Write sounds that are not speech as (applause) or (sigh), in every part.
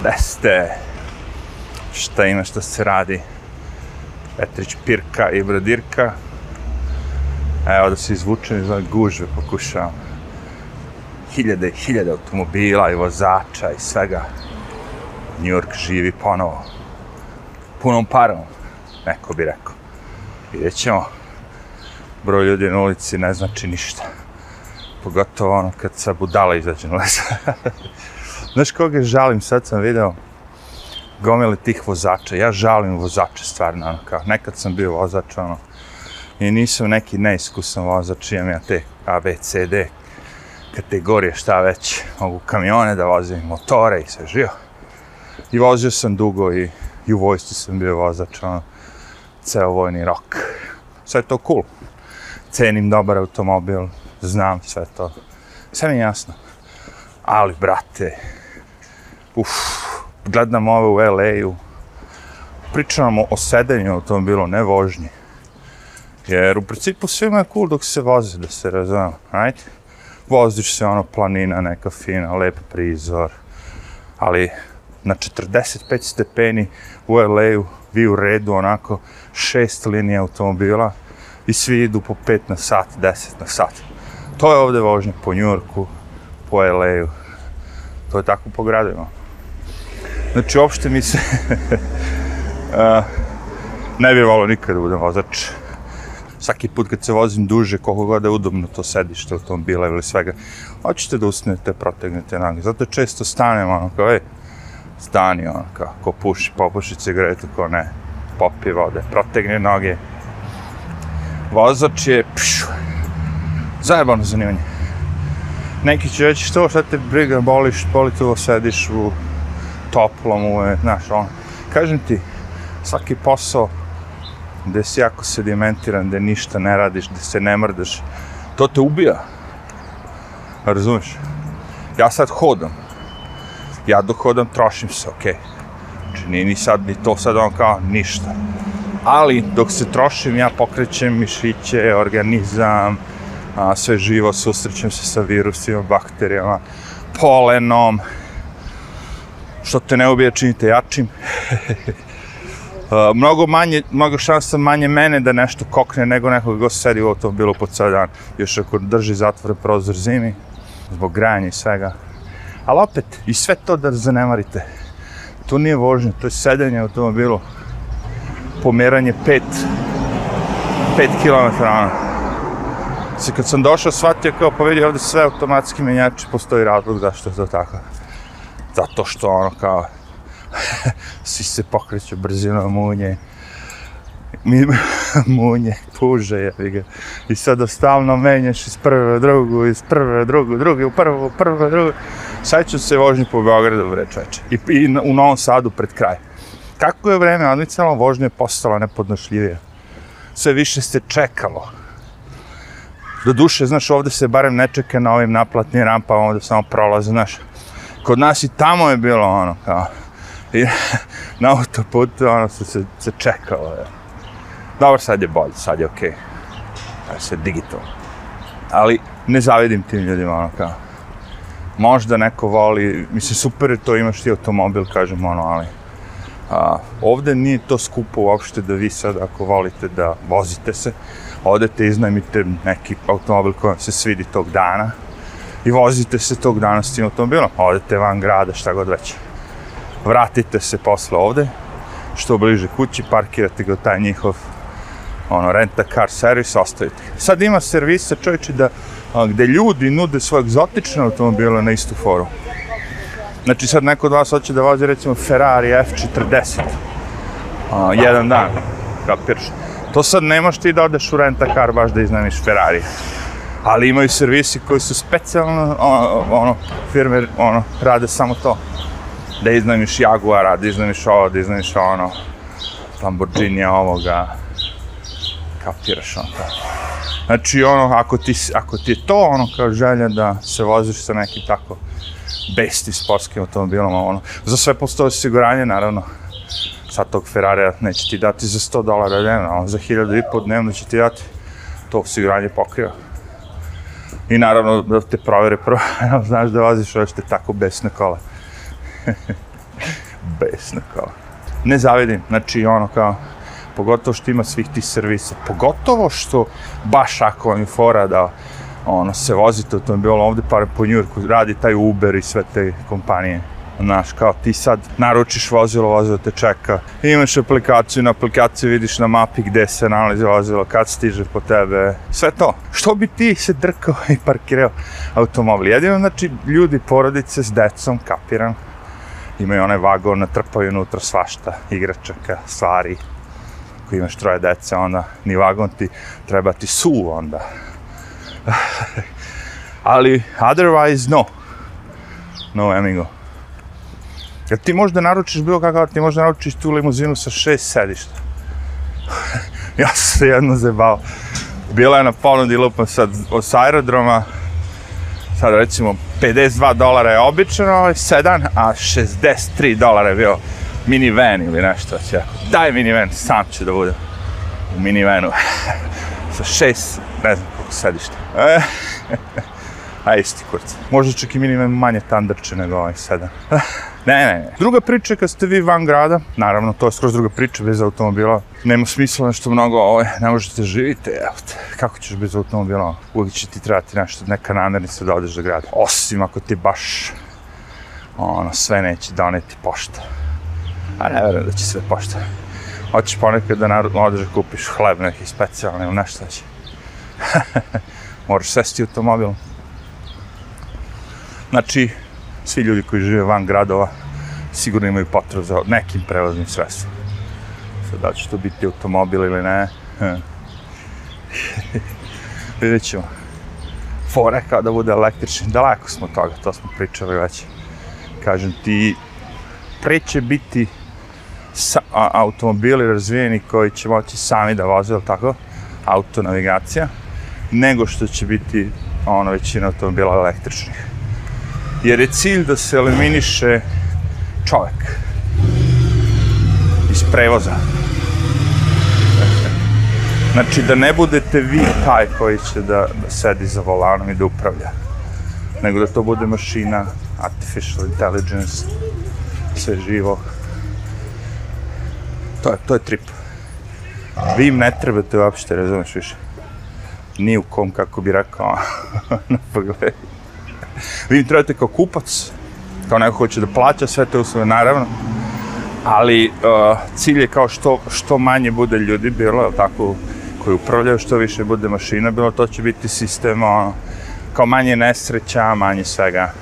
Gde? Šta ima, što se radi? Petrić Pirka i Bradirka. Evo da se izvučem iz ove gužve, pokušavam. Hiljade i hiljade automobila i vozača i svega. New York živi ponovo. Punom parom, neko bi rekao. Vidjet ćemo. Broj ljudi na ulici ne znači ništa. Pogotovo ono kad sa budala izađe na les. (laughs) Znaš koga žalim, sad sam video gomile tih vozača. Ja žalim vozače stvarno, ono, kao nekad sam bio vozač, ono, i nisam neki neiskusan vozač, imam ja te A, B, C, D kategorije, šta već, mogu kamione da vozim, motore i sve živo. I vozio sam dugo i, i u vojsci sam bio vozač, ono, ceo vojni rok. Sve to cool. Cenim dobar automobil, znam sve to. Sve mi je jasno. Ali, brate, uf, gledam ove u LA-u, pričamo o sedenju automobilu, ne vožnji. Jer u principu svima je cool dok se voze, da se razumemo, right? Voziš se ono planina, neka fina, lep prizor, ali na 45 stepeni u LA-u, vi u redu, onako, šest linija automobila i svi idu po 5 na sat, 10 na sat. To je ovde vožnja po Njurku, po LA-u. To je tako po gradima. Znači, uopšte mi se... (laughs) uh, ne bih volao nikad da budem vozač. Svaki put kad se vozim duže, koliko god je udobno to sedište automobila ili svega, hoćete da usnete, protegnete noge. Zato često stanem, ono, kao, ej, stani, ono, kao, ko puši, popuši cigaretu, ko ne, popi vode, protegne noge. Vozač je, pšu, zajebano zanimanje. Neki će reći, što, šta te briga, boliš, boli tu, sediš u toplom, je, znaš, ono. Kažem ti, svaki posao gde si jako sedimentiran, gde ništa ne radiš, gde se ne mrdaš, to te ubija. Razumeš? Ja sad hodam. Ja dok hodam, trošim se, okej. Okay. Znači, nije ni sad, ni to sad on kao ništa. Ali, dok se trošim, ja pokrećem mišiće, organizam, a, sve živo, susrećem se sa virusima, bakterijama, polenom, što te ne ubije, činite jačim. (laughs) uh, mnogo manje, mnogo šansa manje mene da nešto kokne nego nekog ko sedi u automobilu po cijel dan. Još ako drži zatvore prozor zimi, zbog granja i svega. Ali opet, i sve to da zanemarite. To nije vožnje, to je sedenje u automobilu. Pomeranje 5 5 km ono. Se kad sam došao, shvatio kao pa vidi ovdje sve automatski menjači, postoji razlog zašto je to tako. Zato što ono kao (laughs) svi se pokreću brzinom munje. Mi, (laughs) munje, puže je, ga. I sada stalno menjaš iz prve u drugu, iz prve u drugu, drugi u prvu, u prvu, u drugu. Sad ću se vožnji po Beogradu, bre, čoveče. I, I u Novom Sadu pred kraj. Kako je vreme odmicalo, vožnje je postala nepodnošljivije. Sve više se čekalo. Do duše, znaš, ovde se barem ne čeka na ovim naplatnim rampama, ovde samo prolaze, znaš. Kod nas i tamo je bilo ono, kao, i (laughs) na autoputu, ono, se, se, se čekalo, je. Dobar, sad je bolje, sad je okej. Okay. Sad se digital. Ali ne zavidim tim ljudima, ono, kao. Možda neko voli, mislim, super je to, imaš ti automobil, kažem, ono, ali... A, ovde nije to skupo uopšte da vi sad, ako volite da vozite se, odete, iznajmite neki automobil koji vam se svidi tog dana i vozite se tog dana s tim automobilom, pa odete van grada, šta god već. Vratite se posle ovde, što bliže kući, parkirate ga u taj njihov ono, renta car servis, ostavite. Sad ima servisa, čovječe, da, a, gde ljudi nude svoje egzotične automobile na istu foru. Znači sad neko od vas hoće da vozi recimo Ferrari F40. A, jedan dan, kapiraš. To sad nemaš ti da odeš u renta car baš da iznamiš Ferrari. Ali imaju servisi koji su specijalno, ono, ono firme, ono, rade samo to. Da iznamiš Jaguara, da iznamiš ovo, da iznamiš ono, Lamborghini ovoga, kapiraš ono to. Znači, ono, ako ti, ako ti je to ono kao želja da se voziš sa nekim tako besti sportskim automobilom, ono, za sve postoje osiguranje, naravno, sad tog Ferrarija neće ti dati za 100 dolara dnevno, ali za 1000 i pol dnevno će ti dati to osiguranje pokriva. I naravno da te provere prvo, (laughs) znaš da voziš ovo što je tako besne kola. (laughs) besne kola. Ne zavidim, znači ono kao, pogotovo što ima svih tih servisa, pogotovo što baš ako vam je fora da ono, se vozite automobilom ovde pa po Njurku, radi taj Uber i sve te kompanije. Znaš, kao ti sad naručiš vozilo, vozilo te čeka, imaš aplikaciju, na aplikaciji vidiš na mapi gde se nalazi vozilo, kad stiže po tebe, sve to. Što bi ti se drkao i parkirao automobil? Jedino, znači, ljudi, porodice s decom, kapiram, imaju onaj vagon, natrpaju unutra svašta, igračaka, stvari. Ako imaš troje dece, onda ni vagon ti treba ti su onda. (laughs) Ali, otherwise, no. No, amigo. Jer ti možda naručiš bilo kakav, ti možda naručiš tu limuzinu sa šest sedišta. (laughs) ja sam se jedno zebao. Bila je na ponudi lupam sad od aerodroma, sad recimo 52 dolara je običan ovaj sedan, a 63 dolara je bio minivan ili nešto. Znači, će. Daj minivan, sam ću da budem u minivanu. (laughs) sa šest, ne znam koliko sedišta. (laughs) A isti kurc. Možda čak i minivan manje tandrče nego ovaj sedan. Ne, ne, ne. Druga priča je kad ste vi van grada, naravno, to je skroz druga priča bez automobila. Nema smisla nešto mnogo, ovaj, ne možete živite, evo te, kako ćeš bez automobila? Uvijek će ti trebati nešto, neka namirnica da odeš do grada. Osim ako ti baš, ono, sve neće doneti pošta. A ne verujem da će sve pošta. Hoćeš ponekad da odeš da kupiš hleb neki specijalni ili nešto će. (laughs) Moraš sesti u automobil. Znači, svi ljudi koji žive van gradova sigurno imaju potrebu za nekim prevoznim sredstvom. Sad da će to biti automobil ili ne. (laughs) Vidjet ćemo. Fore kao da bude električni. Daleko smo toga, to smo pričali već. Kažem ti, pre će biti sa, a, automobili razvijeni koji će moći sami da voze, ili tako? Autonavigacija. Nego što će biti ono većina automobila električnih jer je cilj da se eliminiše čovek iz prevoza. Znači da ne budete vi taj koji će da, da sedi za volanom i da upravlja, nego da to bude mašina, artificial intelligence, sve živo. To je, to je trip. Vi im ne trebate uopšte, razumeš više. Ni u kom, kako bi rekao, (laughs) na pogledu vi trebate kao kupac, kao neko hoće da plaća sve te usluge, naravno, ali uh, cilj je kao što, što manje bude ljudi bilo, tako, koji upravljaju, što više bude mašina bilo, to će biti sistem, ono, kao manje nesreća, manje svega.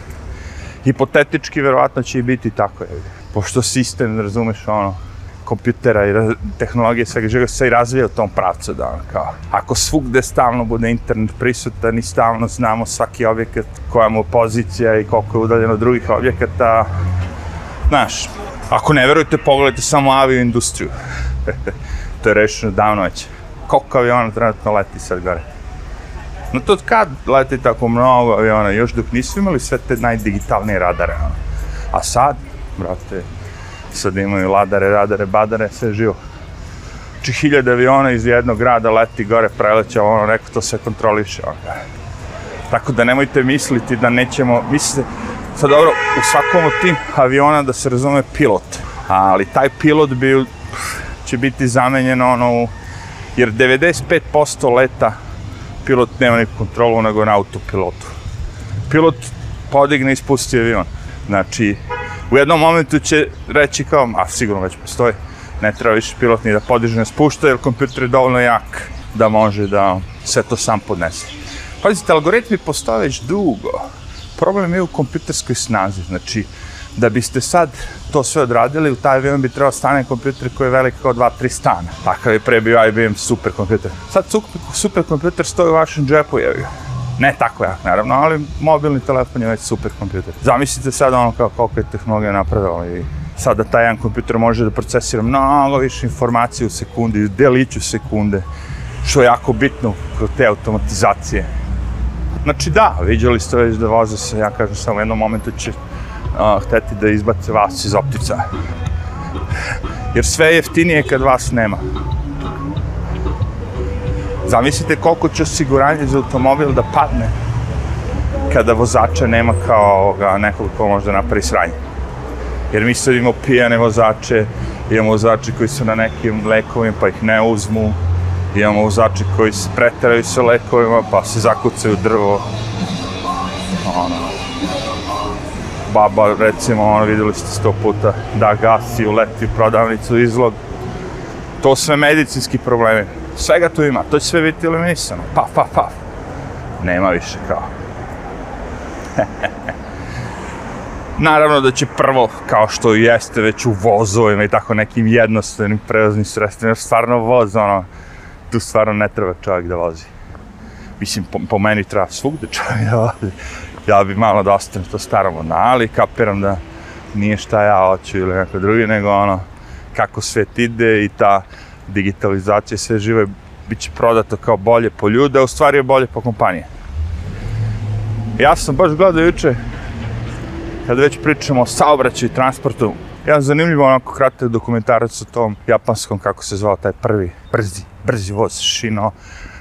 Hipotetički, verovatno će i biti tako, je. pošto sistem, razumeš, ono, kompjutera i tehnologije svega živa se i razvija u tom pravcu da ono, kao ako svugde stalno bude internet prisutan i stalno znamo svaki objekat koja mu pozicija i koliko je udaljen od drugih objekata znaš ako ne verujete pogledajte samo avio industriju. (laughs) To je rešeno davno već. Koliko aviona trenutno leti sad gore? No to kad leti tako mnogo aviona, još dok nisu imali sve te najdigitalnije radare, ono. A sad, brate, sad imaju ladare, radare, badare, sve živo. Znači hiljade aviona iz jednog grada leti gore, preleća, ono, neko to sve kontroliše. Ono. Tako da nemojte misliti da nećemo, mislite, sad dobro, u svakom od tim aviona da se razume pilot, ali taj pilot bi, će biti zamenjen ono, jer 95% leta pilot nema nikakvu kontrolu nego na autopilotu. Pilot podigne i spusti avion. Znači, u jednom momentu će reći kao, a sigurno već postoji, ne treba više pilot ni da podiže, ne spušta, jer kompjuter je dovoljno jak da može da sve to sam podnese. Pazite, algoritmi postoje već dugo. Problem je u kompjuterskoj snazi, znači, da biste sad to sve odradili, u taj avion bi trebao stane kompjuter koji je velik kao 2-3 stana. Takav je pre bio IBM super kompjuter. Sad super kompjuter stoji u vašem džepu, je Ne tako jak, naravno, ali mobilni telefon je već super kompjuter. Zamislite sad ono kao koliko je tehnologija napravila i sada taj jedan kompjuter može da procesira mnogo više informacije u sekundi, deliću sekunde, što je jako bitno kod te automatizacije. Znači da, vidjeli ste već da voze se, ja kažem samo u jednom momentu će uh, hteti da izbace vas iz optica. Jer sve je jeftinije kad vas nema. Zamislite koliko će osiguranje za automobil da padne kada vozača nema kao ovoga, nekog ko može napravi sranje. Jer mi sad imamo pijane vozače, imamo vozače koji su na nekim lekovima pa ih ne uzmu, imamo vozače koji se pretaraju sa lekovima pa se zakucaju u drvo. Ono, baba, recimo, ono, videli ste sto puta, da gasi, uleti u prodavnicu, izlog. To sve medicinski problemi. Svega tu ima, to će sve biti eliminisano. Pa, pa, pa. Nema više kao. (laughs) Naravno da će prvo, kao što jeste već u vozovima i tako nekim jednostavnim prevoznim sredstvima, stvarno voz, ono, tu stvarno ne treba čovjek da vozi. Mislim, po, po meni treba svugde čovjek da vozi. Ja bi malo da ostanem to starom od ali kapiram da nije šta ja hoću ili neko drugi, nego ono, kako svet ide i ta digitalizacije, sve žive bit će prodato kao bolje po ljude, a u stvari je bolje po kompanije. Ja sam baš gledao juče, kada već pričamo o saobraćaju i transportu, jedan zanimljiv onako kratak dokumentarac o tom japanskom, kako se zvao taj prvi, brzi, brzi voz, Shino,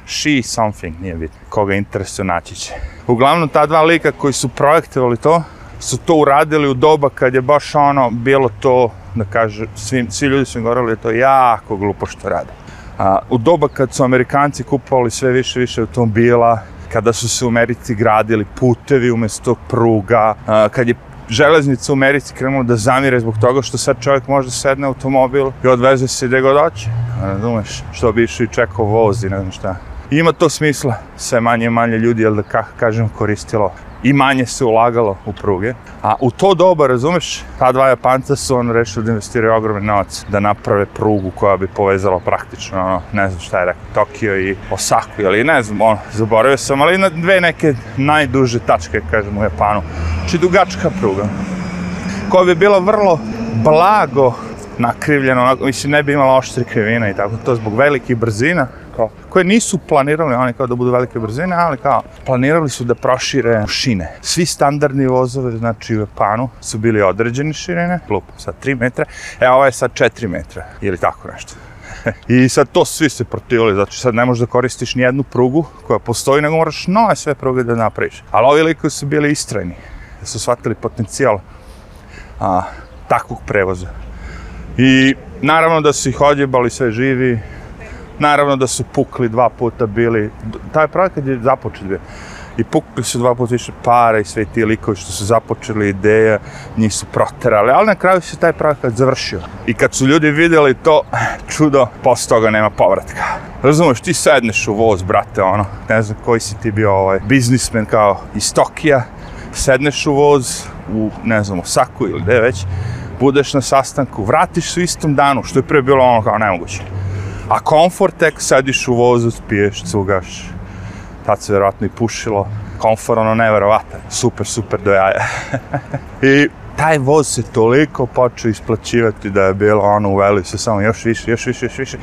Shi something, nije bitno, koga interesuje naći će. Uglavnom, ta dva lika koji su projektovali to, su to uradili u doba kad je baš ono, bilo to, da kaže, svi, svi ljudi su im govorili da je to jako glupo što rade. A, u doba kad su Amerikanci kupovali sve više više automobila, kada su se u Americi gradili putevi umjesto pruga, a, kad je železnica u Americi krenula da zamire zbog toga što sad čovjek može sedne u automobil i odveze se gdje god hoće. Razumeš? Što bi išao i čekao voz i ne znam šta. I ima to smisla, sve manje manje ljudi, jel da ka, kažem, koristilo i manje se ulagalo u pruge. A u to doba, razumeš, ta dva Japanca su on rešili da investiraju ogromne novac da naprave prugu koja bi povezala praktično, ono, ne znam šta je rekao, Tokio i Osaku, ili ne znam, ono, zaboravio sam, ali na dve neke najduže tačke, kažem, u Japanu. Či dugačka pruga, koja bi bila vrlo blago nakrivljena, onako, mislim, ne bi imala oštri krivina i tako, to zbog velikih brzina, kao, koje nisu planirali oni kao da budu velike brzine, ali kao planirali su da prošire šine. Svi standardni vozovi, znači u Japanu, su bili određene širine, glupo, sad 3 metra, e ovo je sad 4 metra, ili tako nešto. (laughs) I sad to svi se protivili, znači sad ne možeš da koristiš ni jednu prugu koja postoji, nego moraš nove sve pruge da napraviš. Ali ovi likovi su bili istrajni, da su shvatili potencijal a, takvog prevoza. I naravno da su ih odjebali sve živi, Naravno da su pukli dva puta bili, taj projekat je započet bio. I pukli su dva puta više para i sve ti likovi što su započeli ideja, njih su proterali, ali na kraju se taj projekat završio. I kad su ljudi vidjeli to, čudo, posle toga nema povratka. Razumeš, ti sedneš u voz, brate, ono, ne znam koji si ti bio ovaj biznismen kao iz Tokija, sedneš u voz, u, ne znam, Osaku ili gde već, budeš na sastanku, vratiš se u istom danu, što je prije bilo ono kao nemoguće. A komfort tek sediš u vozu, spiješ, cugaš. Tad se vjerojatno i pušilo. Komfort ono nevjerovatan. Super, super do jaja. (laughs) I taj voz se toliko počeo isplaćivati da je bilo ono uveli se samo još više, još više, još više.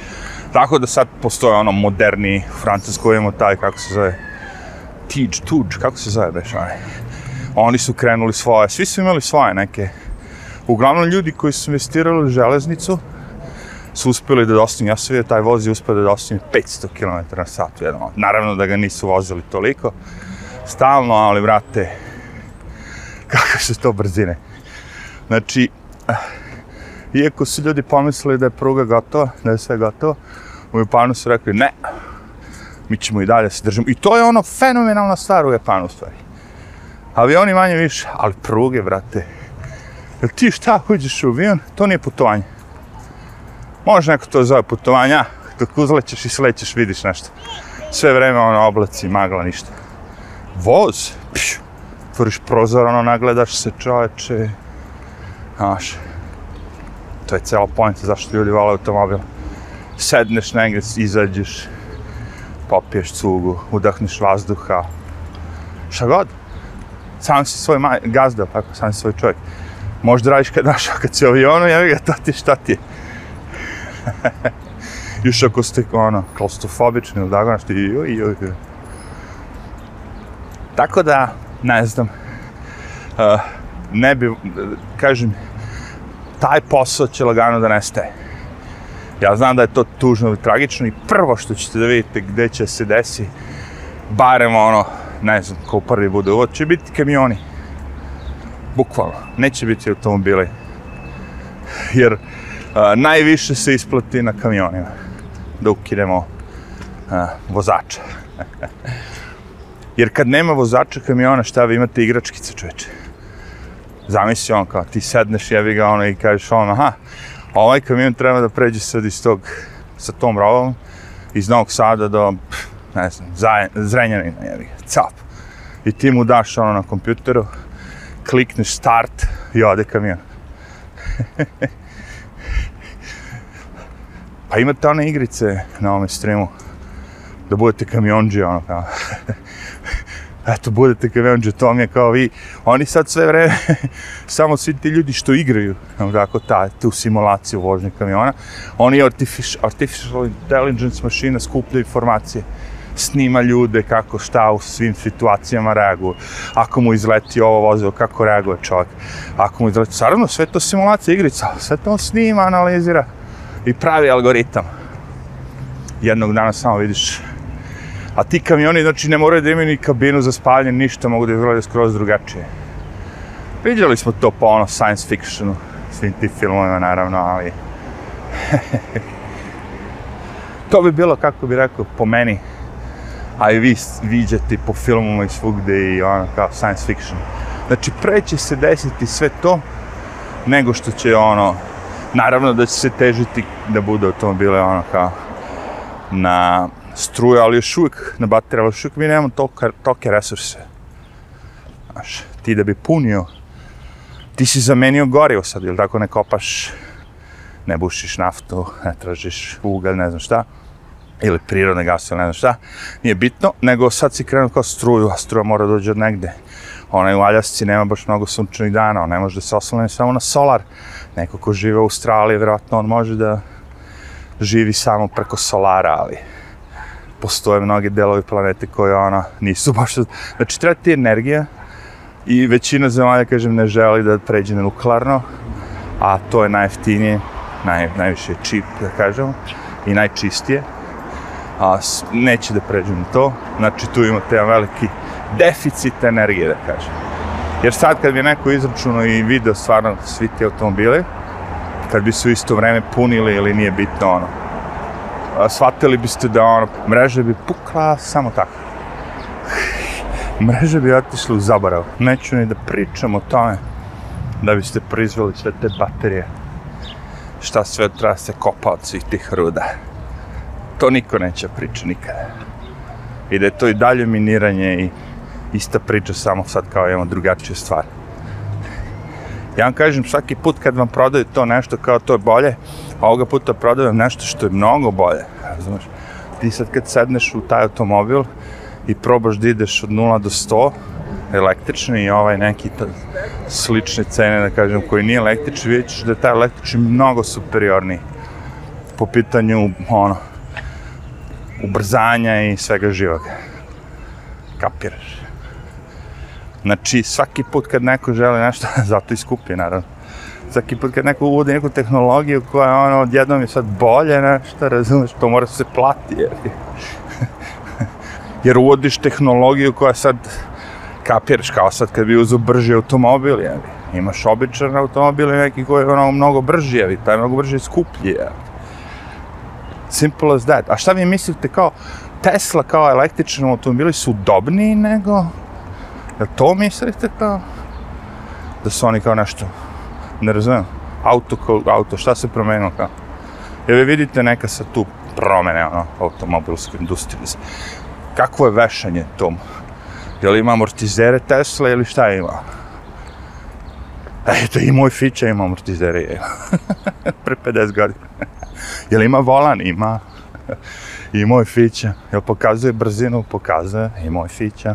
Tako da sad postoje ono moderni francusko imamo taj, kako se zove, Tiđ, Tuđ, kako se zove beš, onaj. Oni su krenuli svoje, svi su imali svoje neke. Uglavnom ljudi koji su investirali u železnicu, su uspjeli da dostignu, ja sam vidio taj voz je uspio da dostignu 500 km na sat. Jedno. Naravno da ga nisu vozili toliko, stalno, ali vrate, (laughs) kakve su to brzine. Znači, eh, iako su ljudi pomislili da je pruga gotova, da je sve gotovo, u Japanu su rekli ne, mi ćemo i dalje se držimo. I to je ono fenomenalna stvar u Japanu, u stvari. Avioni manje više, ali pruge, brate. Jer ti šta uđeš u avion, to nije putovanje. Može neko to zove putovanja, dok uzlećeš i slećeš, vidiš nešto. Sve vreme ono oblaci, magla, ništa. Voz, pšu, otvoriš prozor, ono, nagledaš se čoveče. Znaš, to je cela pojenta zašto ljudi vole automobil. Sedneš negdje, izađeš, popiješ cugu, udahneš vazduha, šta god. Sam si svoj maj, gazda, tako, sam si svoj čovjek. Možda radiš kad, znaš, kad si avionu, ja ga, to ti šta ti je. (laughs) Još ako ste ono, klaustrofobični ili tako nešto, joj, joj, joj. Tako da, ne znam, uh, ne bi, kažem, taj posao će lagano da nestaje. Ja znam da je to tužno i tragično i prvo što ćete da vidite gde će se desi, barem ono, ne znam, ko prvi bude uvod, će biti kamioni. Bukvalno, neće biti automobili. jer a, najviše se isplati na kamionima da ukinemo a, vozača. (laughs) jer kad nema vozača kamiona, šta vi imate igračkice, čoveče? Zamisli on kao, ti sedneš jevi ga ono i kažeš on, aha, ovaj kamion treba da pređe sad iz tog, sa tom robom, iz Novog Sada do, ne znam, Zrenjanina, jevi ga, cap. I ti mu daš ono na kompjuteru, klikneš start i ode kamion. pa imate one igrice na ovom streamu, da budete kamionđi, ono kao. Eto, budete kamionđi, to vam je kao vi. Oni sad sve vreme, samo svi ti ljudi što igraju, ono tako, ta, tu simulaciju vožnje kamiona, oni artificial, artificial intelligence mašina skuplja informacije snima ljude kako šta u svim situacijama reaguju. Ako mu izleti ovo vozilo, kako reaguje čovjek. Ako mu izleti, naravno, sve to simulacija igrica, sve to on snima, analizira i pravi algoritam. Jednog dana samo vidiš. A ti kamioni, znači, ne moraju da imaju ni kabinu za spavljanje, ništa, mogu da izgledaju skroz drugačije. Vidjeli smo to po ono science fictionu, svim ti filmovima, naravno, ali... (laughs) to bi bilo, kako bi rekao, po meni, a i vi viđate po filmama i svugde i ono kao science fiction. Znači, pre će se desiti sve to, nego što će ono, naravno da će se težiti da bude automobile ono kao na struje, ali još uvijek na baterije, ali još uvijek mi nemamo tolke, tolke resurse. Znaš, ti da bi punio, ti si zamenio gorivo sad, ili tako ne kopaš, ne bušiš naftu, ne tražiš ugalj, ne znam šta ili prirodne gase, ne znam šta, nije bitno, nego sad si krenuo kao struju, a struja mora dođe od negde. Ona u Aljasci nema baš mnogo sunčanih dana, on ne može da se oslane samo na solar. Neko ko žive u Australiji, vjerojatno on može da živi samo preko solara, ali postoje mnogi delovi planete koje ona nisu (laughs) baš... Znači, treba ti energija i većina zemalja, kažem, ne želi da pređe na nuklearno, a to je najjeftinije, naj, najviše čip, da kažemo, i najčistije a neće da pređu na to. Znači tu imate jedan veliki deficit energije, da kažem. Jer sad kad bi neko izračunao i video stvarno svi te automobile, kad bi su isto vreme punili ili nije bitno ono, shvatili biste da ono, mreže bi pukla samo tako. (laughs) mreže bi otišli u zaborav. Neću ni da pričam o tome da biste proizvali sve te baterije. Šta sve treba se kopa od svih tih ruda to niko neće priča nikada. I da je to i dalje miniranje i ista priča, samo sad kao imamo drugačije stvari. Ja vam kažem, svaki put kad vam prodaju to nešto kao to je bolje, a ovoga puta prodaju nešto što je mnogo bolje. Razumeš? Ti sad kad sedneš u taj automobil i probaš da ideš od 0 do 100, električni i ovaj neki ta, slične cene, da kažem, koji nije električni, vidjet ćeš da je taj električni mnogo superiorniji po pitanju, ono, ubrzanja i svega živog. Kapiraš? Znači, svaki put kad neko želi nešto, (laughs) zato i skuplje, naravno. Svaki put kad neko uvodi neku tehnologiju koja je ono, odjednom je sad bolje nešto, razumeš, to mora se plati, jer, (laughs) jer uvodiš tehnologiju koja sad, kapiraš, kao sad kad bi uzu brži automobil, jer, imaš običan automobil i neki koji je ono mnogo brži, jer, taj mnogo brži je skuplji, jer, Simple as that. A šta vi mislite kao Tesla kao električni automobili su udobniji nego... Jel to mislite kao... Da su oni kao nešto... Ne razumijem. Auto, kao, auto, šta se promenilo kao? Jel vi vidite neka sa tu promene, ono, automobilske industrije? Kakvo je vešanje tom? Jel ima amortizere Tesla ili šta ima? Eto, i moj Fića ima amortizere, (laughs) Pre 50 godina. (laughs) Jel ima volan? Ima. (laughs) I moj fića. Jel pokazuje brzinu? Pokazuje. I moj fića.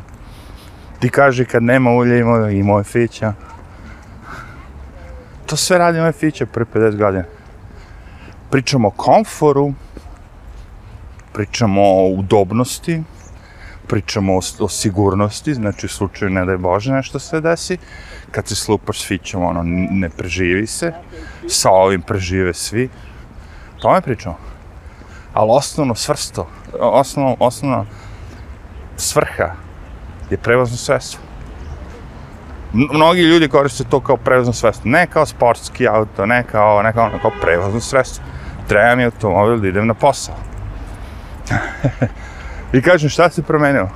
Ti kaže kad nema ulja ima i moj fića. To sve radi moj fića pre 50 godina. Pričamo o komforu, pričamo o udobnosti, pričamo o, o sigurnosti, znači u slučaju ne daj Bože nešto se desi, kad se slupaš s fićom, ono, ne preživi se, sa ovim prežive svi, To me pričamo. Ali osnovno svrsto, osnovno, osnovna svrha je prevozno sredstvo. Mnogi ljudi koriste to kao prevozno sredstvo, ne kao sportski auto, ne kao, ne kao, ono, kao prevozno sredstvo. Treba mi automobil da idem na posao. (laughs) I kažem, šta se promenilo?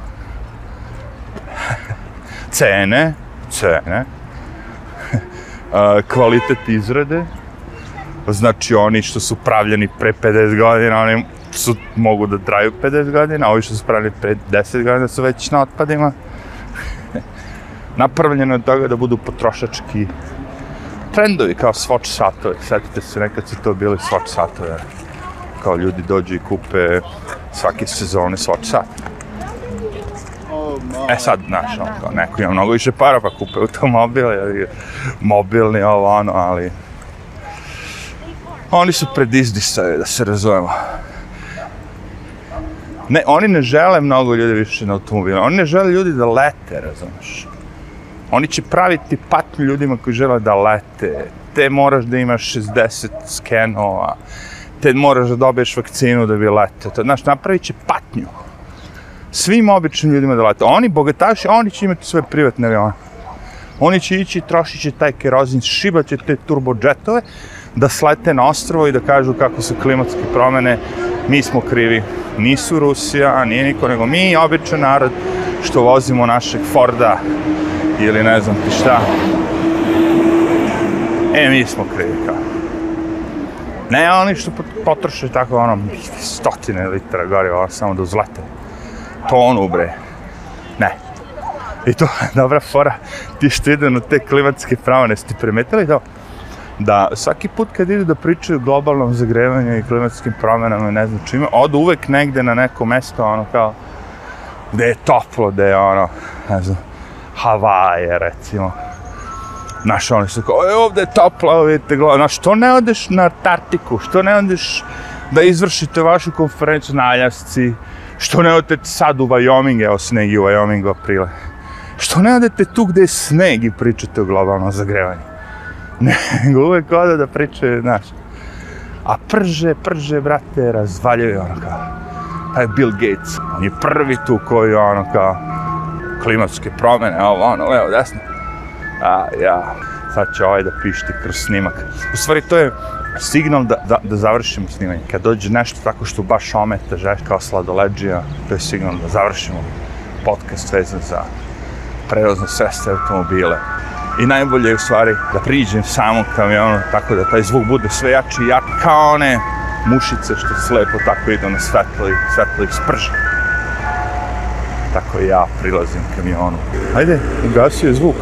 (laughs) Cene, cene, (laughs) kvalitet izrade, znači oni što su pravljeni pre 50 godina, oni su, mogu da traju 50 godina, a ovi što su pravljeni pre 10 godina su već na otpadima. (laughs) Napravljeno je toga da budu potrošački trendovi kao Swatch satovi. Sjetite se, nekad su to bili Swatch satovi. Kao ljudi dođu i kupe svake sezone Swatch sat. E sad, znaš, on kao neko ima mnogo više para pa kupe automobile, ili mobilni, ovo, ono, ali... Oni su pred da se razumemo. Ne, oni ne žele mnogo ljudi više na automobile. Oni ne žele ljudi da lete, razumeš. Oni će praviti patnju ljudima koji žele da lete. Te moraš da imaš 60 skenova. Te moraš da dobiješ vakcinu da bi letao. To, znaš, napravit će patnju. Svim običnim ljudima da lete. Oni, bogataši, oni će imati svoje privatne avione. Oni će ići, trošit će taj kerozin, šibat će te turbojetove, da slete na ostrovo i da kažu kako su klimatske promene, mi smo krivi. Nisu Rusija, nije niko, nego mi, običan narod, što vozimo našeg Forda ili ne znam ti šta. E, mi smo krivi kao. Ne oni što potroše tako ono stotine litara goriva ono, samo da uzlete. Tonu ono, bre. Ne. I to je (laughs) dobra fora. Ti što ide na te klimatske promjene, ste primetili to? Da svaki put kad idu da pričaju o globalnom zagrevanju i klimatskim promjenama i ne znam čime, odu uvek negde na neko mesto, ono kao, gde je toplo, gde je ono, ne znam, Havaje, recimo. Znaš, oni su kao, e, ovde je toplo, vidite, glava. znaš, što ne odeš na Antarktiku, što ne odeš da izvršite vašu konferenciju na Aljasci, što ne odete sad u Wyoming, evo sneg i u Wyomingu aprile, što ne odete tu gde je sneg i pričate o globalnom zagrevanju. (laughs) Nego uvek ode da priče, znaš, a prže, prže, brate, razvaljuju ono kao, taj Bill Gates, on je prvi tu koji ono kao, klimatske promjene, ovo, ono, levo, desno. A, ja, sad će ovaj da pišti kroz snimak. U stvari, to je signal da, da, da završimo snimanje. Kad dođe nešto tako što baš ometa, žeš kao sladoleđija, to je signal da završimo podcast vezan za prevozne sestre automobile. I najbolje je u stvari da priđem samom kamionu, tako da taj zvuk bude sve jači i jak, kao one mušice što slepo tako idu na svetlo i svetlo ih sprže. Tako ja prilazim kamionu. Ajde, ugasio je zvuk.